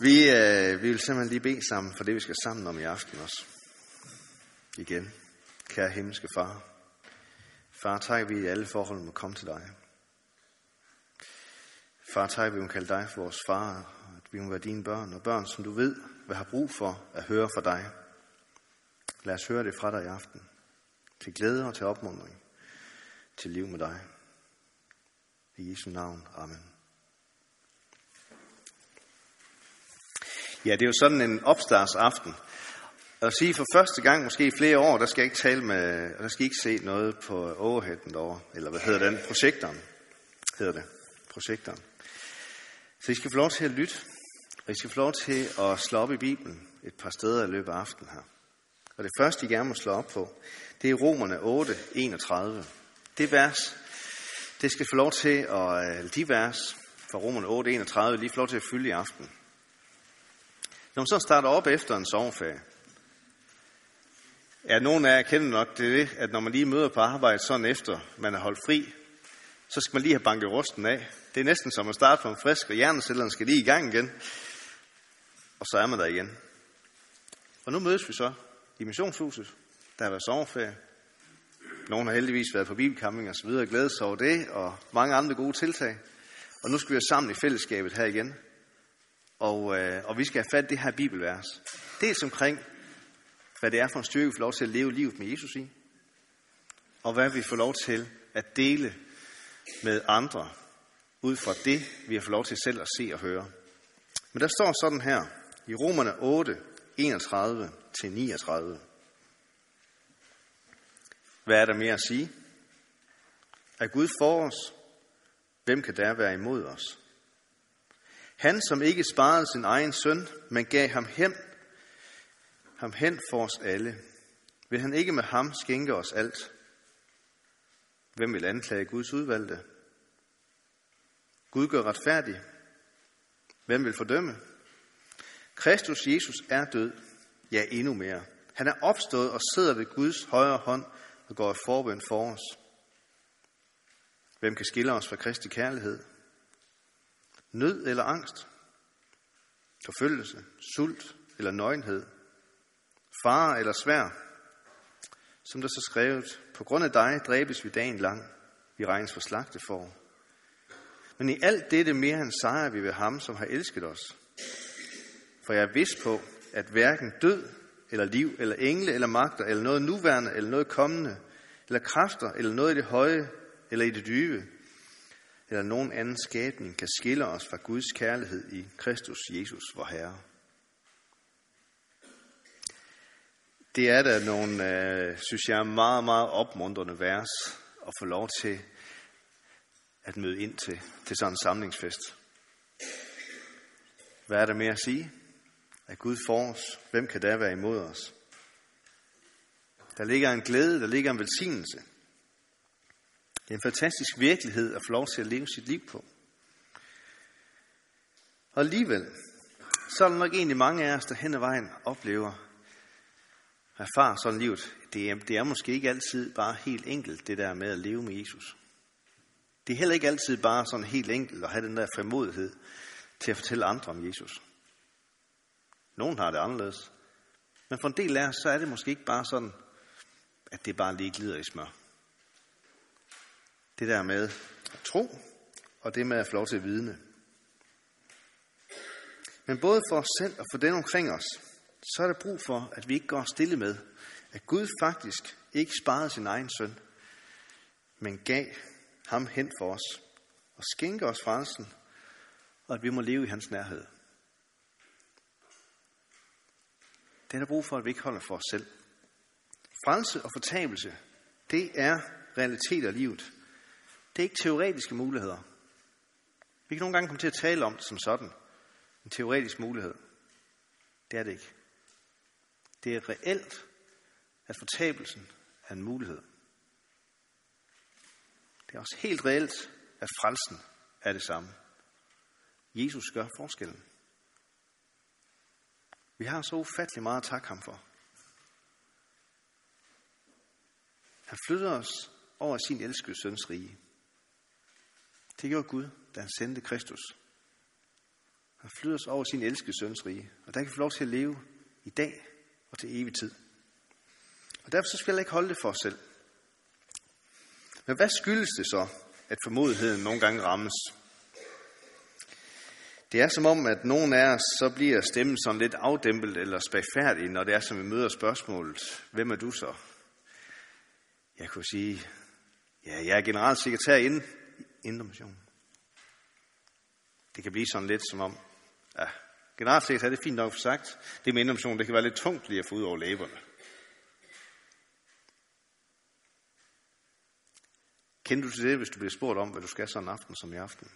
Vi, øh, vi vil simpelthen lige bede sammen for det, vi skal sammen om i aften også. Igen. Kære himmelske far. Far, tak vi i alle forhold må komme til dig. Far, tak vi må kalde dig for vores far, at vi må være dine børn, og børn, som du ved, hvad har brug for at høre fra dig. Lad os høre det fra dig i aften. Til glæde og til opmuntring. Til liv med dig. I Jesu navn. Amen. Ja, det er jo sådan en opstartsaften. Og sige for første gang, måske i flere år, der skal jeg ikke tale med, der skal I ikke se noget på overheaden derovre, eller hvad hedder den? Projektoren hedder det. Projektoren. Så I skal få lov til at lytte, og I skal få lov til at slå op i Bibelen et par steder i løbet af aftenen her. Og det første, I gerne må slå op på, det er Romerne 8, 31. Det vers, det skal få lov til at, de vers fra Romerne 8, 31, lige få lov til at fylde i aften. Når man så starter op efter en sommerferie, Ja, nogle af jer kender nok det, at når man lige møder på arbejde sådan efter, man er holdt fri, så skal man lige have banket rusten af. Det er næsten som at starte fra en frisk, og hjernecellerne skal lige i gang igen. Og så er man der igen. Og nu mødes vi så i missionshuset. Der har været sommerferie. Nogle har heldigvis været på bibelcamping og så videre og glædet sig over det, og mange andre gode tiltag. Og nu skal vi være sammen i fællesskabet her igen. Og, øh, og vi skal have fat det her bibelvers. Dels omkring, hvad det er for en styrke, vi får lov til at leve livet med Jesus i. Og hvad vi får lov til at dele med andre, ud fra det, vi har fået lov til selv at se og høre. Men der står sådan her, i Romerne 8, 31-39. Hvad er der mere at sige? Er Gud for os? Hvem kan der være imod os? Han, som ikke sparede sin egen søn, men gav ham hen, ham hen for os alle. Vil han ikke med ham skænke os alt? Hvem vil anklage Guds udvalgte? Gud gør retfærdig. Hvem vil fordømme? Kristus Jesus er død, ja endnu mere. Han er opstået og sidder ved Guds højre hånd og går i forbøn for os. Hvem kan skille os fra Kristi kærlighed? Nød eller angst? Forfølgelse, sult eller nøgenhed? Fare eller svær? Som der så skrevet, på grund af dig dræbes vi dagen lang. Vi regnes for slagte for. Men i alt dette mere end sejrer vi ved ham, som har elsket os. For jeg er vidst på, at hverken død, eller liv, eller engle, eller magter, eller noget nuværende, eller noget kommende, eller kræfter, eller noget i det høje, eller i det dybe, eller nogen anden skabning kan skille os fra Guds kærlighed i Kristus Jesus, vor Herre. Det er da nogle, øh, synes jeg, meget, meget opmuntrende vers at få lov til at møde ind til, til sådan en samlingsfest. Hvad er der mere at sige? At Gud for os. Hvem kan der være imod os? Der ligger en glæde, der ligger en velsignelse. Det er en fantastisk virkelighed at få lov til at leve sit liv på. Og alligevel, så er der nok egentlig mange af os, der hen ad vejen oplever, at sådan livet. Det er, det er måske ikke altid bare helt enkelt, det der med at leve med Jesus. Det er heller ikke altid bare sådan helt enkelt at have den der frimodighed til at fortælle andre om Jesus. Nogen har det anderledes. Men for en del af os, så er det måske ikke bare sådan, at det bare lige glider i smør. Det der med at tro, og det med at få lov til at vidne. Men både for os selv og for den omkring os, så er der brug for, at vi ikke går stille med, at Gud faktisk ikke sparede sin egen søn, men gav ham hen for os og skænke os frelsen, og at vi må leve i hans nærhed. Det er der brug for, at vi ikke holder for os selv. Frelse og fortabelse, det er realiteter i livet. Det er ikke teoretiske muligheder. Vi kan nogle gange komme til at tale om det som sådan. En teoretisk mulighed. Det er det ikke. Det er reelt, at fortabelsen er en mulighed. Det er også helt reelt, at frelsen er det samme. Jesus gør forskellen. Vi har så ufattelig meget at takke ham for. Han flytter os over sin elskede søns rige. Det gjorde Gud, da han sendte Kristus. Han flyder os over sin elskede søns rige. Og der kan vi få lov til at leve i dag og til evig tid. Og derfor så skal jeg ikke holde det for os selv. Men hvad skyldes det så, at formodigheden nogle gange rammes? Det er som om, at nogen af os så bliver stemmen sådan lidt afdæmpet eller spagfærdig, når det er, som vi møder spørgsmålet, hvem er du så? Jeg kunne sige, ja, jeg er generalsekretær inden Indre Mission. Det kan blive sådan lidt som om, ja, generelt set er det fint nok sagt. Det med Indre Mission, det kan være lidt tungt lige at få ud over læberne. Kender du til det, hvis du bliver spurgt om, hvad du skal sådan en aften som i aften?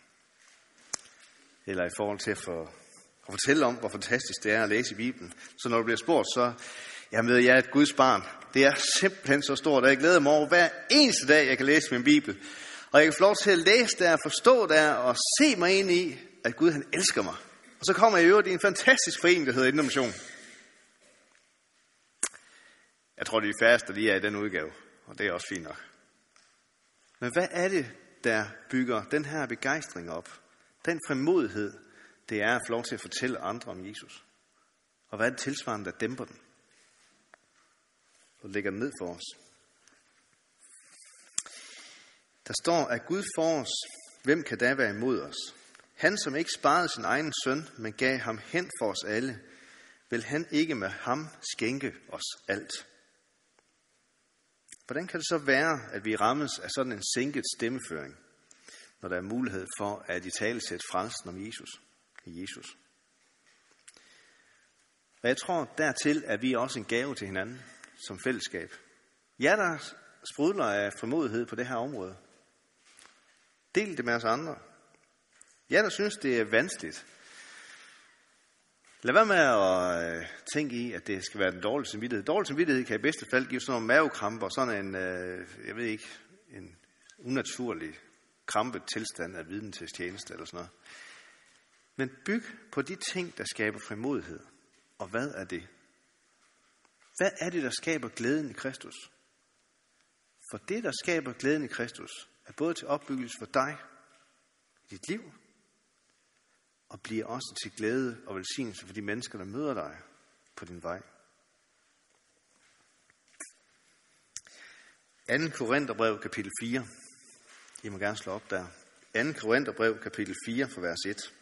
Eller i forhold til at, for, at fortælle om, hvor fantastisk det er at læse i Bibelen. Så når du bliver spurgt, så jeg med, jeg er et Guds barn. Det er simpelthen så stort, og jeg glæder mig over hver eneste dag, jeg kan læse min Bibel. Og jeg kan få lov til at læse der, forstå der, og se mig ind i, at Gud han elsker mig. Og så kommer jeg i øvrigt i en fantastisk forening, der hedder Indre Mission. Jeg tror, det er de færreste, der lige er i den udgave, og det er også fint nok. Men hvad er det, der bygger den her begejstring op? Den frimodighed, det er at få lov til at fortælle andre om Jesus. Og hvad er det tilsvarende, der dæmper den? Og lægger den ned for os. Der står, at Gud for os, hvem kan da være imod os? Han, som ikke sparede sin egen søn, men gav ham hen for os alle, vil han ikke med ham skænke os alt? Hvordan kan det så være, at vi rammes af sådan en sænket stemmeføring, når der er mulighed for at i tale sætte frelsen om Jesus? I Jesus. Og jeg tror dertil, at vi er også en gave til hinanden som fællesskab. Ja, der sprudler af formodighed på det her område. Del det med os andre. Ja, der synes, det er vanskeligt. Lad være med at øh, tænke i, at det skal være den dårlige samvittighed. Dårlig samvittighed kan i bedste fald give sådan nogle mavekramper, sådan en, øh, jeg ved ikke, en unaturlig krampet tilstand af viden til tjeneste eller sådan noget. Men byg på de ting, der skaber frimodighed. Og hvad er det? Hvad er det, der skaber glæden i Kristus? For det, der skaber glæden i Kristus, er både til opbyggelse for dig i dit liv, og bliver også til glæde og velsignelse for de mennesker, der møder dig på din vej. 2. Korintherbrev, kapitel 4. I må gerne slå op der. 2. Korintherbrev, kapitel 4, for vers 1.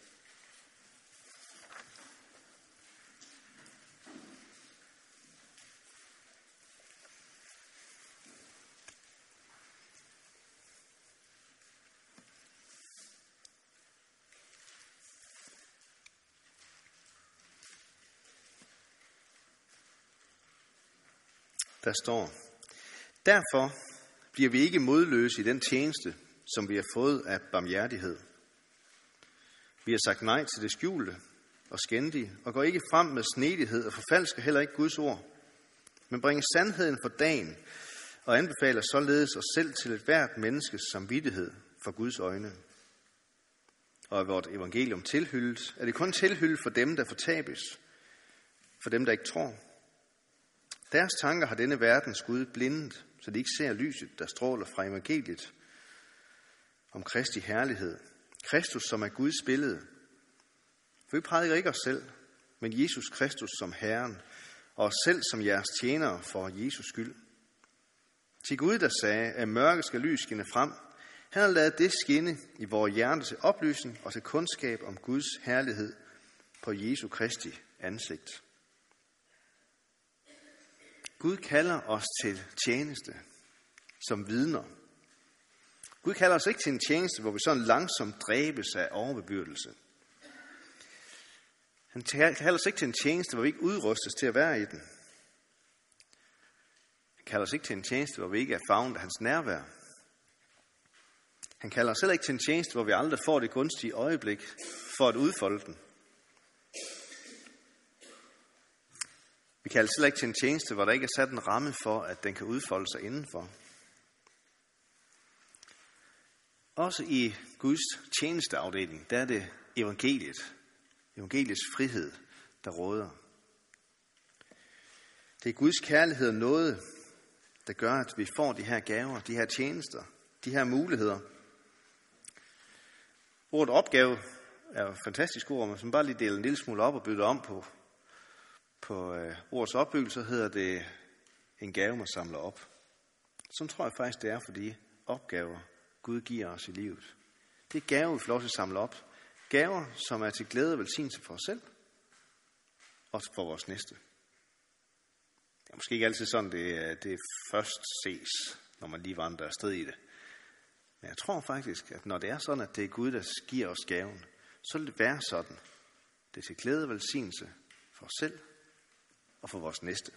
der står, Derfor bliver vi ikke modløse i den tjeneste, som vi har fået af barmhjertighed. Vi har sagt nej til det skjulte og skændige, og går ikke frem med snedighed og forfalsker heller ikke Guds ord, men bringer sandheden for dagen og anbefaler således os selv til et hvert menneskes samvittighed for Guds øjne. Og er vort evangelium tilhyldet, er det kun tilhyldet for dem, der fortabes, for dem, der ikke tror. Deres tanker har denne verdens Gud blindet, så de ikke ser lyset, der stråler fra evangeliet om Kristi herlighed. Kristus, som er Guds billede. For vi prædiker ikke os selv, men Jesus Kristus som Herren, og os selv som jeres tjenere for Jesus skyld. Til Gud, der sagde, at mørke skal lys skinne frem, han har lavet det skinne i vores hjerte til oplysning og til kundskab om Guds herlighed på Jesu Kristi ansigt. Gud kalder os til tjeneste som vidner. Gud kalder os ikke til en tjeneste, hvor vi sådan langsomt dræbes af overbebyrdelse. Han kalder os ikke til en tjeneste, hvor vi ikke udrustes til at være i den. Han kalder os ikke til en tjeneste, hvor vi ikke er fagnet af hans nærvær. Han kalder os heller ikke til en tjeneste, hvor vi aldrig får det gunstige øjeblik for at udfolde den. Vi kan altså ikke til en tjeneste, hvor der ikke er sat en ramme for, at den kan udfolde sig indenfor. Også i Guds tjenesteafdeling, der er det evangeliet, evangeliets frihed, der råder. Det er Guds kærlighed og noget, der gør, at vi får de her gaver, de her tjenester, de her muligheder. Ordet opgave er jo et fantastisk ord, men som bare lige deler en lille smule op og bytter om på, på øh, ordets opbyggelse, hedder det en gave, man samler op. Som tror jeg faktisk, det er for de opgaver, Gud giver os i livet. Det er gaver, vi får lov til at samle op. Gaver, som er til glæde og velsignelse for os selv, og for vores næste. Det er måske ikke altid sådan, det, øh, det først ses, når man lige vandrer afsted i det. Men jeg tror faktisk, at når det er sådan, at det er Gud, der giver os gaven, så vil det være sådan. Det er til glæde og velsignelse for os selv og for vores næste.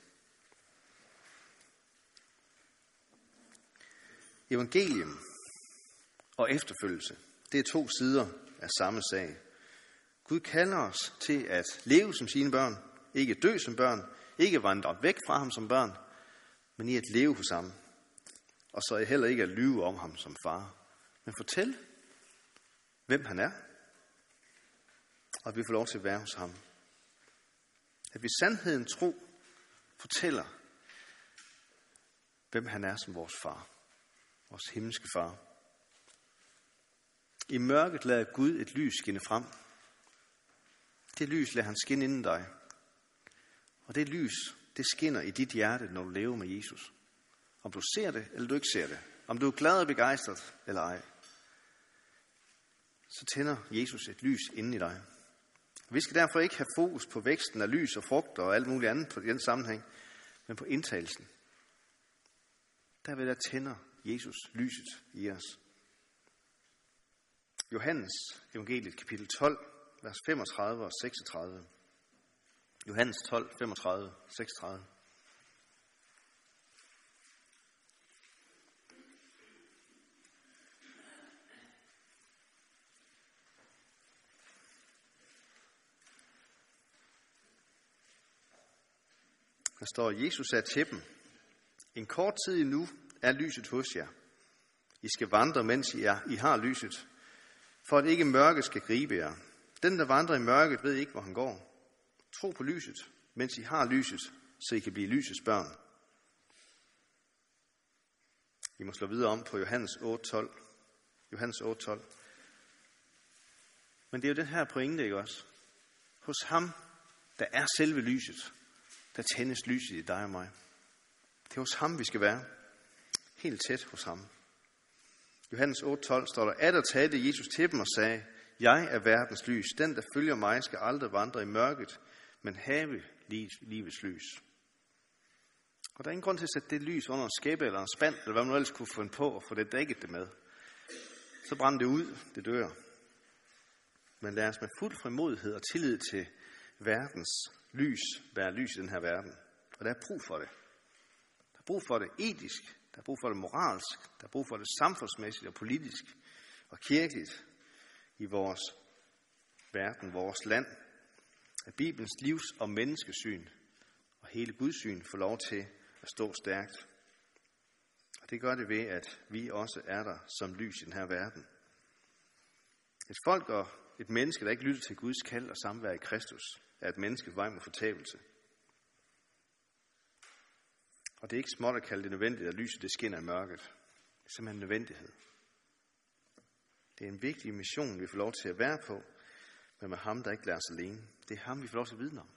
Evangelium og efterfølgelse, det er to sider af samme sag. Gud kalder os til at leve som sine børn, ikke dø som børn, ikke vandre væk fra ham som børn, men i at leve hos ham. Og så heller ikke at lyve om ham som far, men fortæl, hvem han er, og at vi får lov til at være hos ham. At vi sandheden tro fortæller, hvem han er som vores far, vores himmelske far. I mørket lader Gud et lys skinne frem. Det lys lader han skinne inden dig. Og det lys, det skinner i dit hjerte, når du lever med Jesus. Om du ser det, eller du ikke ser det. Om du er glad og begejstret, eller ej. Så tænder Jesus et lys inden i dig. Vi skal derfor ikke have fokus på væksten af lys og frugter og alt muligt andet på den sammenhæng, men på indtagelsen. Der vil der tænder Jesus lyset i os. Johannes evangeliet kapitel 12, vers 35 og 36. Johannes 12, 35, 36. står, Jesus sagde til dem. En kort tid endnu er lyset hos jer. I skal vandre, mens I, er, I har lyset, for at ikke mørket skal gribe jer. Den, der vandrer i mørket, ved ikke, hvor han går. Tro på lyset, mens I har lyset, så I kan blive lysets børn. I må slå videre om på Johannes 8:12. Johannes 8:12. Men det er jo den her pointe, ikke også? Hos ham, der er selve lyset, der tændes lyset i dig og mig. Det er hos ham, vi skal være. Helt tæt hos ham. Johannes 8:12 står der, at der talte Jesus til dem og sagde, jeg er verdens lys. Den, der følger mig, skal aldrig vandre i mørket, men have livets lys. Og der er ingen grund til at sætte det lys under en skæbe eller en spand, eller hvad man ellers kunne finde på at få det dækket det med. Så brænder det ud, det dør. Men lad os med fuld frimodighed og tillid til verdens lys være lys i den her verden. Og der er brug for det. Der er brug for det etisk, der er brug for det moralsk, der er brug for det samfundsmæssigt og politisk og kirkeligt i vores verden, vores land, at Bibelens livs- og menneskesyn og hele Guds syn får lov til at stå stærkt. Og det gør det ved, at vi også er der som lys i den her verden. Et folk og et menneske, der ikke lytter til Guds kald og samvær i Kristus, er et menneske vej mod fortabelse. Og det er ikke småt at kalde det nødvendigt, at lyset det skinner i mørket. Det er simpelthen en nødvendighed. Det er en vigtig mission, vi får lov til at være på, men med ham, der ikke lader os alene. Det er ham, vi får lov til at vidne om.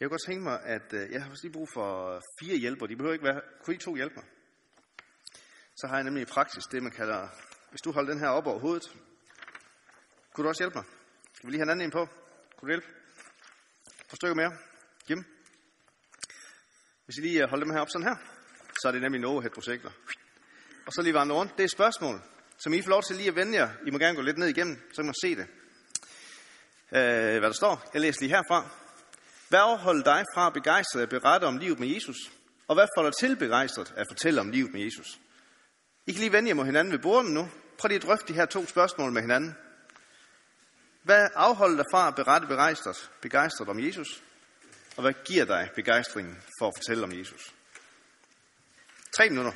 Jeg kunne godt tænke mig, at øh, jeg har lige brug for fire hjælpere. De behøver ikke være... Kunne I to hjælpe mig? Så har jeg nemlig i praksis det, man kalder... Hvis du holder den her op over hovedet, kunne du også hjælpe mig? Skal vi lige have en anden en på? Kunne du hjælpe? Et par stykker mere. Jim? Hvis I lige øh, holder dem her op sådan her, så er det nemlig en overhead-projekter. Og så lige vandre rundt. Det er et spørgsmål som I får lov til lige at vende jer. I må gerne gå lidt ned igennem, så kan man se det. Øh, hvad der står. Jeg læser lige herfra. Hvad afholder dig fra begejstret at berette om livet med Jesus? Og hvad får dig til begejstret at fortælle om livet med Jesus? I kan lige vende jer mod hinanden ved bordet nu. Prøv lige at drøfte de her to spørgsmål med hinanden. Hvad afholder dig fra at berette begejstret, begejstret om Jesus? Og hvad giver dig begejstringen for at fortælle om Jesus? Tre minutter.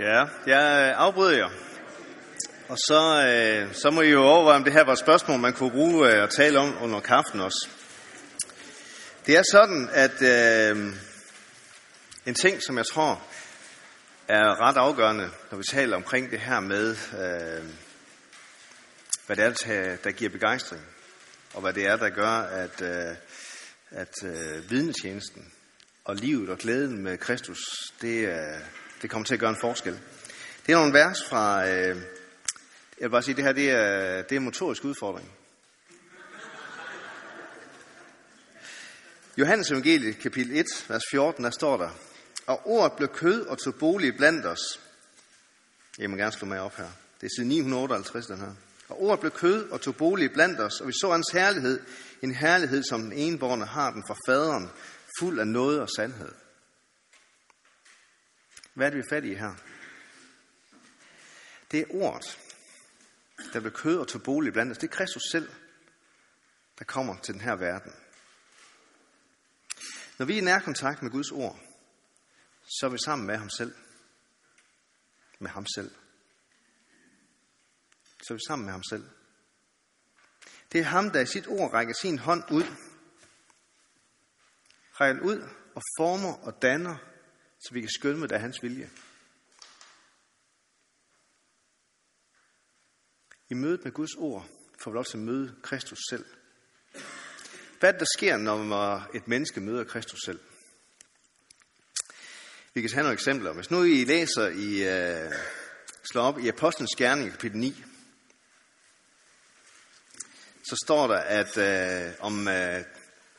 Ja, jeg øh, afbryder jer. Og så, øh, så må I jo overveje, om det her var et spørgsmål, man kunne bruge øh, at tale om under kaffen også. Det er sådan, at øh, en ting, som jeg tror er ret afgørende, når vi taler omkring det her med, øh, hvad det er, der giver begejstring, og hvad det er, der gør, at, øh, at øh, vidnetjenesten og livet og glæden med Kristus, det, øh, det kommer til at gøre en forskel. Det er nogle vers fra, øh, jeg vil bare sige, det her det er, det er en motorisk udfordring. Johannes evangeliet, kapitel 1, vers 14, der står der, Og ordet blev kød og tog bolig blandt os. Jeg må gerne slå mig op her. Det er siden 958, den her. Og ordet blev kød og tog bolig blandt os, og vi så hans herlighed, en herlighed, som den eneborne har den fra faderen, fuld af noget og sandhed. Hvad er det, vi er fat i her? Det er ordet, der blev kød og tog bolig blandt os. Det er Kristus selv, der kommer til den her verden. Når vi er i nærkontakt med Guds ord, så er vi sammen med ham selv. Med ham selv. Så er vi sammen med ham selv. Det er ham, der i sit ord rækker sin hånd ud. Rækker ud og former og danner, så vi kan skønne med af hans vilje. I mødet med Guds ord får vi også at møde Kristus selv. Hvad er det, der sker, når et menneske møder Kristus selv? Vi kan tage nogle eksempler. Hvis nu I læser i, uh, slår op i Apostlenes Gerning, kapitel 9, så står der, at uh, om, uh,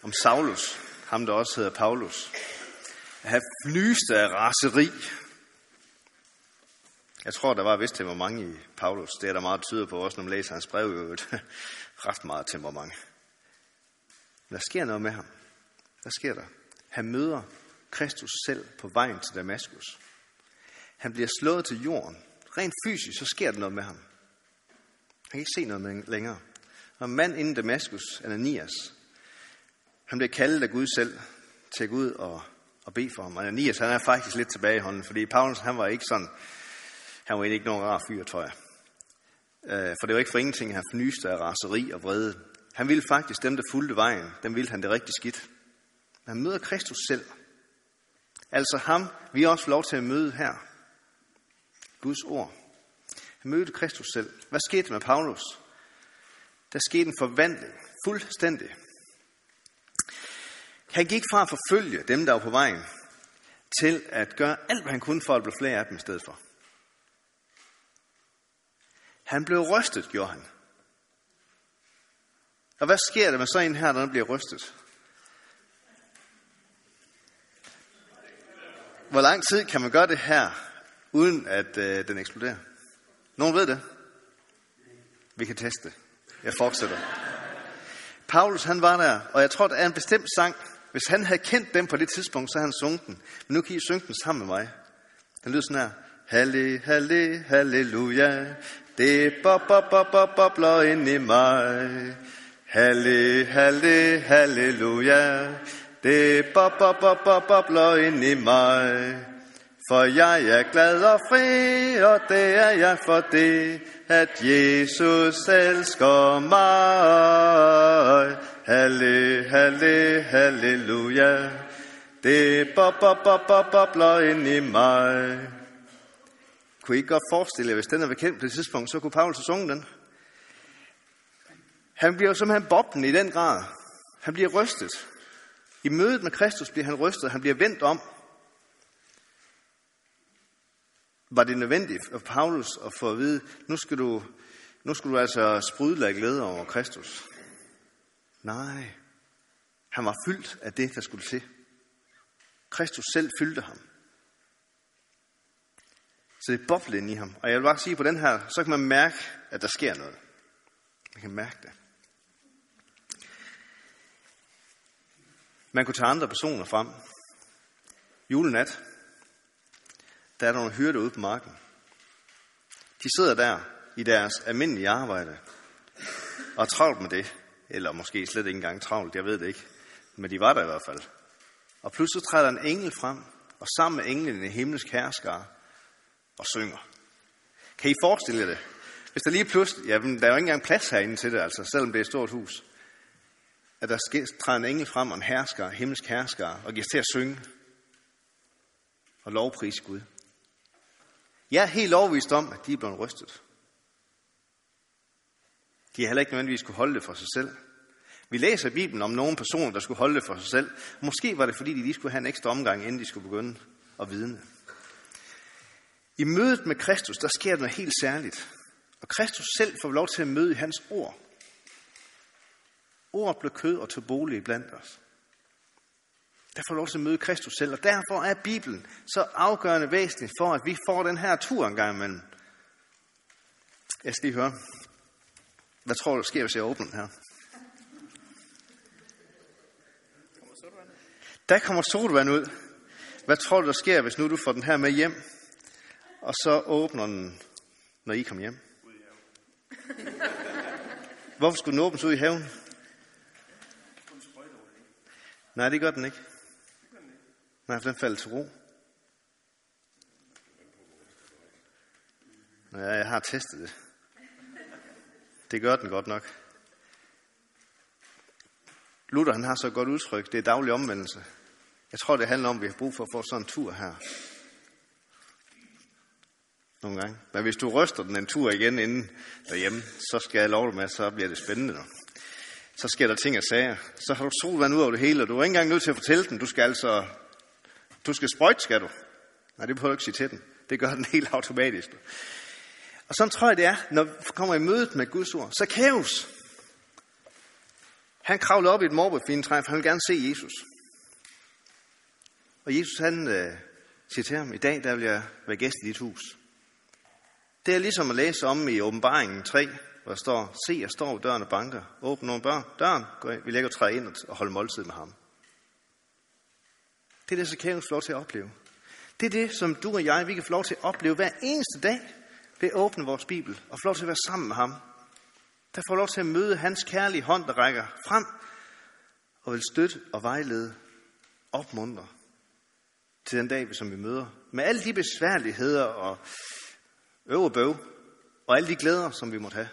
om Saulus, ham der også hedder Paulus, han flyste af raseri. Jeg tror, der var vist temperament i Paulus. Det er der meget tyder på, også når man læser hans brev, jo et ret meget temperament. Men der sker noget med ham. Hvad sker der? Han møder Kristus selv på vejen til Damaskus. Han bliver slået til jorden. Rent fysisk, så sker der noget med ham. Han kan ikke se noget længere. Og en mand inden Damaskus, Ananias, han bliver kaldet af Gud selv til at gå ud og, og bede for ham. Ananias, han er faktisk lidt tilbage i hånden, fordi Paulus, han var ikke sådan, han var ikke nogen rar fyr, tror jeg. Øh, for det var ikke for ingenting, han fnyste af raseri og vrede. Han ville faktisk dem, der fulgte vejen, dem ville han det rigtig skidt. Men han møder Kristus selv. Altså ham, vi også lov til at møde her. Guds ord. Han mødte Kristus selv. Hvad skete med Paulus? Der skete en forvandling. Fuldstændig. Han gik fra at forfølge dem, der var på vejen, til at gøre alt, hvad han kunne for at blive flere af dem i stedet for. Han blev rystet, gjorde han. Og hvad sker der med så en her, der den bliver rystet? Hvor lang tid kan man gøre det her, uden at øh, den eksploderer? Nogen ved det? Vi kan teste. Jeg fortsætter. Paulus han var der, og jeg tror, der er en bestemt sang. Hvis han havde kendt dem på det tidspunkt, så havde han sunget den. Men nu kan I synge den sammen med mig. Den lyder sådan her. Halle, halle, halleluja. Det bobler, bobler, bobler ind i mig. Halle, halle, halleluja. Det bobler, bobler, bobler ind i mig. For jeg er glad og fri, og det er jeg for det, at Jesus elsker mig. Halle, halle, halleluja. Det bobler, bobler, bobler ind i mig. Kunne I godt forestille jer, hvis den er bekendt på det tidspunkt, så kunne Paulus have sunget den? Han bliver simpelthen boblen i den grad. Han bliver rystet. I mødet med Kristus bliver han rystet. Han bliver vendt om. Var det nødvendigt for Paulus at få at vide, nu skal du, nu skal du altså sprudle af glæde over Kristus? Nej. Han var fyldt af det, der skulle til. Kristus selv fyldte ham. Så det er boblet ind i ham. Og jeg vil bare sige, på den her, så kan man mærke, at der sker noget. Man kan mærke det. Man kunne tage andre personer frem. Julenat, der er der nogle hyrder ude på marken. De sidder der i deres almindelige arbejde og er travlt med det. Eller måske slet ikke engang travlt, jeg ved det ikke. Men de var der i hvert fald. Og pludselig træder en engel frem, og sammen med englen en himmelsk herskare, og synger. Kan I forestille jer det? Hvis der lige pludselig, ja, der er jo ikke engang plads herinde til det, altså, selvom det er et stort hus, at der træder en engel frem og en hersker, himmelsk hersker, og giver til at synge og lovprise Gud. Jeg er helt overvist om, at de er blevet rystet. De har heller ikke nødvendigvis kunne holde det for sig selv. Vi læser i Bibelen om nogle personer, der skulle holde det for sig selv. Måske var det, fordi de lige skulle have en ekstra omgang, inden de skulle begynde at vidne. I mødet med Kristus, der sker noget helt særligt. Og Kristus selv får lov til at møde i hans ord. Ordet blev kød og tog bolig blandt os. Der får lov til at møde Kristus selv, og derfor er Bibelen så afgørende væsentlig for, at vi får den her tur en gang imellem. Jeg skal lige høre. Hvad tror du, der sker, hvis jeg åbner den her? Der kommer sodavand ud. Hvad tror du, der sker, hvis nu du får den her med hjem, og så åbner den, når I kommer hjem? Hvorfor skulle den åbnes ud i haven? Nej, det gør den ikke. Nej, for den falder til ro. Ja, jeg har testet det. Det gør den godt nok. Luther han har så et godt udtryk. Det er daglig omvendelse. Jeg tror, det handler om, at vi har brug for at få sådan en tur her. Nogle gange. Men hvis du ryster den en tur igen inden derhjemme, så skal jeg love dig med, at så bliver det spændende. Nu. Så sker der ting og sager. Så har du solvand ud over det hele, og du er ikke engang nødt til at fortælle den. Du skal altså... Du skal sprøjte, skal du. Nej, det behøver du ikke sige til den. Det gør den helt automatisk. Og sådan tror jeg, det er, når vi kommer i mødet med Guds ord. Så kaos. Han kravlede op i et morbefintræ, for han vil gerne se Jesus. Og Jesus han øh, siger til ham, i dag der vil jeg være gæst i dit hus. Det er ligesom at læse om i åbenbaringen 3, hvor der står, se, jeg står ved døren og banker. Åbn nogle børn, døren, gå ind. vi lægger træde ind og holde måltid med ham. Det er det, så kan få lov til at opleve. Det er det, som du og jeg, vi kan få lov til at opleve hver eneste dag ved at åbne vores Bibel og få lov til at være sammen med ham. Der får lov til at møde hans kærlige hånd, der rækker frem og vil støtte og vejlede, opmuntre til den dag, som vi møder. Med alle de besværligheder og øv og bøv, og alle de glæder, som vi måtte have.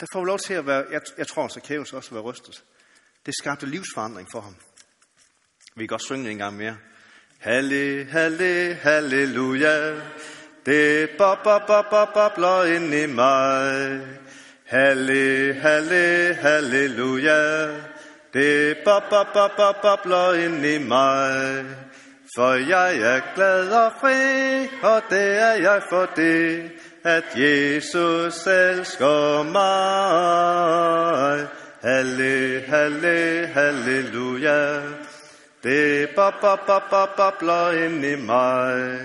Der får vi lov til at være, jeg, jeg tror, så Kæves også var være rystet. Det skabte livsforandring for ham. Vi kan godt synge en gang mere. Halle, halle, halleluja. Det bobler, bobler, bobler ind i mig. Halle, halle, halleluja. Det bobler, bobler, bobler ind i mig. For jeg er glad og fri, og det er jeg for det, at Jesus elsker mig. Halle, halle, halleluja. Det bobler, bobler, bobler ind i mig.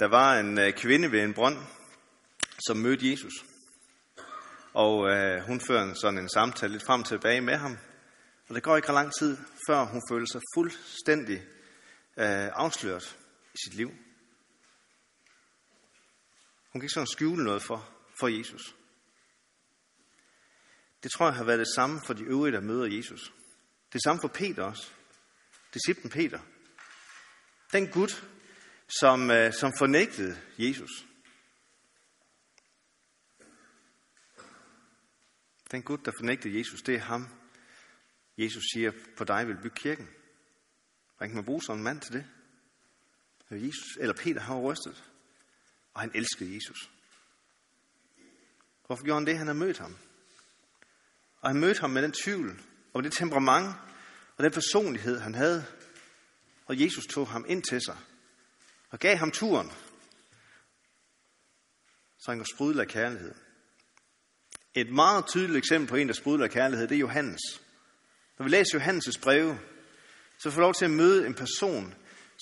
Der var en øh, kvinde ved en brønd, som mødte Jesus. Og øh, hun fører sådan en samtale lidt frem og tilbage med ham. Og det går ikke lang tid, før hun føler sig fuldstændig øh, afsløret i sit liv. Hun kan ikke sådan skjule noget for, for Jesus. Det tror jeg har været det samme for de øvrige, der møder Jesus. Det samme for Peter også. Disciplen Peter. Den Gud, som, øh, som fornægtede Jesus. Den Gud, der fornægtede Jesus, det er ham, Jesus siger, på dig vil bygge kirken. Hvordan kan man bruge sådan en mand til det? Jesus, eller Peter har rystet, og han elskede Jesus. Hvorfor gjorde han det? Han har mødt ham. Og han mødte ham med den tvivl, og det temperament, og den personlighed, han havde. Og Jesus tog ham ind til sig, og gav ham turen, så han kunne sprudle af kærlighed. Et meget tydeligt eksempel på en, der sprudler af kærlighed, det er Johannes. Når vi læser Johannes' breve, så får vi lov til at møde en person,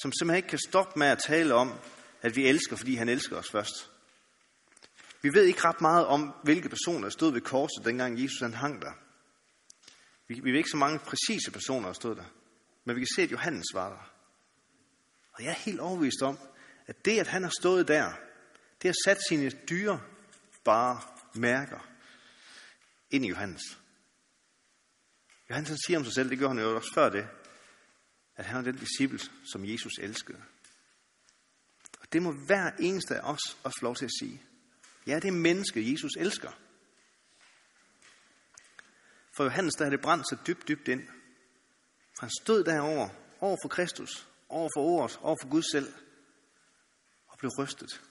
som simpelthen ikke kan stoppe med at tale om, at vi elsker, fordi han elsker os først. Vi ved ikke ret meget om, hvilke personer der stod ved korset, dengang Jesus han hang der. Vi, vi ved ikke så mange præcise personer, der stod der. Men vi kan se, at Johannes var der. Og jeg er helt overbevist om, at det, at han har stået der, det har sat sine dyre bare mærker ind i Johannes. Johannes siger om sig selv, det gjorde han jo også før det, at han er den disciple, som Jesus elskede. Og det må hver eneste af os også lov til at sige. Ja, det er menneske, Jesus elsker. For Johannes, der er det brændt så dybt, dybt ind. For han stod derover, over for Kristus, over for ordet, over for Gud selv, og blev rystet.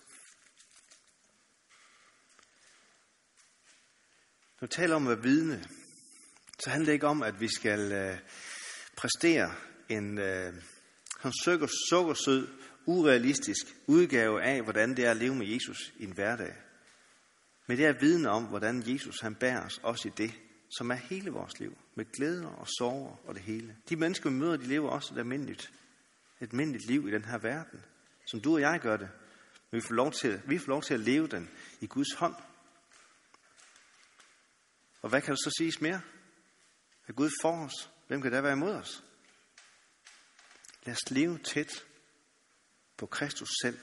Når vi taler om at være vidne, så handler det ikke om, at vi skal øh, præstere en øh, sukker, sukkersød, urealistisk udgave af, hvordan det er at leve med Jesus i en hverdag. Men det er vidne om, hvordan Jesus han bærer os også i det, som er hele vores liv, med glæder og sorger og det hele. De mennesker, vi møder, de lever også et almindeligt, almindeligt liv i den her verden, som du og jeg gør det. Men vi får lov til, vi får lov til at leve den i Guds hånd. Og hvad kan der så siges mere? Er Gud for os? Hvem kan der være imod os? Lad os leve tæt på Kristus selv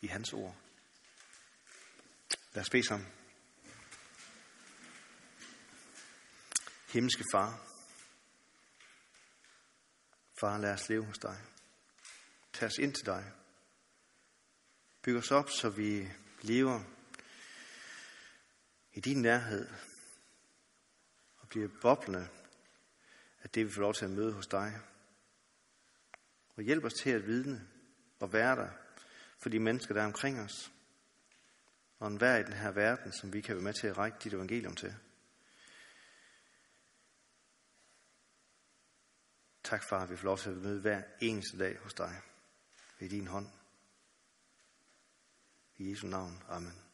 i hans ord. Lad os bede sammen. Himmelske far. Far, lad os leve hos dig. Tag os ind til dig. Byg os op, så vi lever i din nærhed og bliver boblende af det, vi får lov til at møde hos dig. Og hjælp os til at vidne og være der for de mennesker, der er omkring os. Og en i den her verden, som vi kan være med til at række dit evangelium til. Tak, far, vi får lov til at møde hver eneste dag hos dig. Ved din hånd. I Jesu navn. Amen.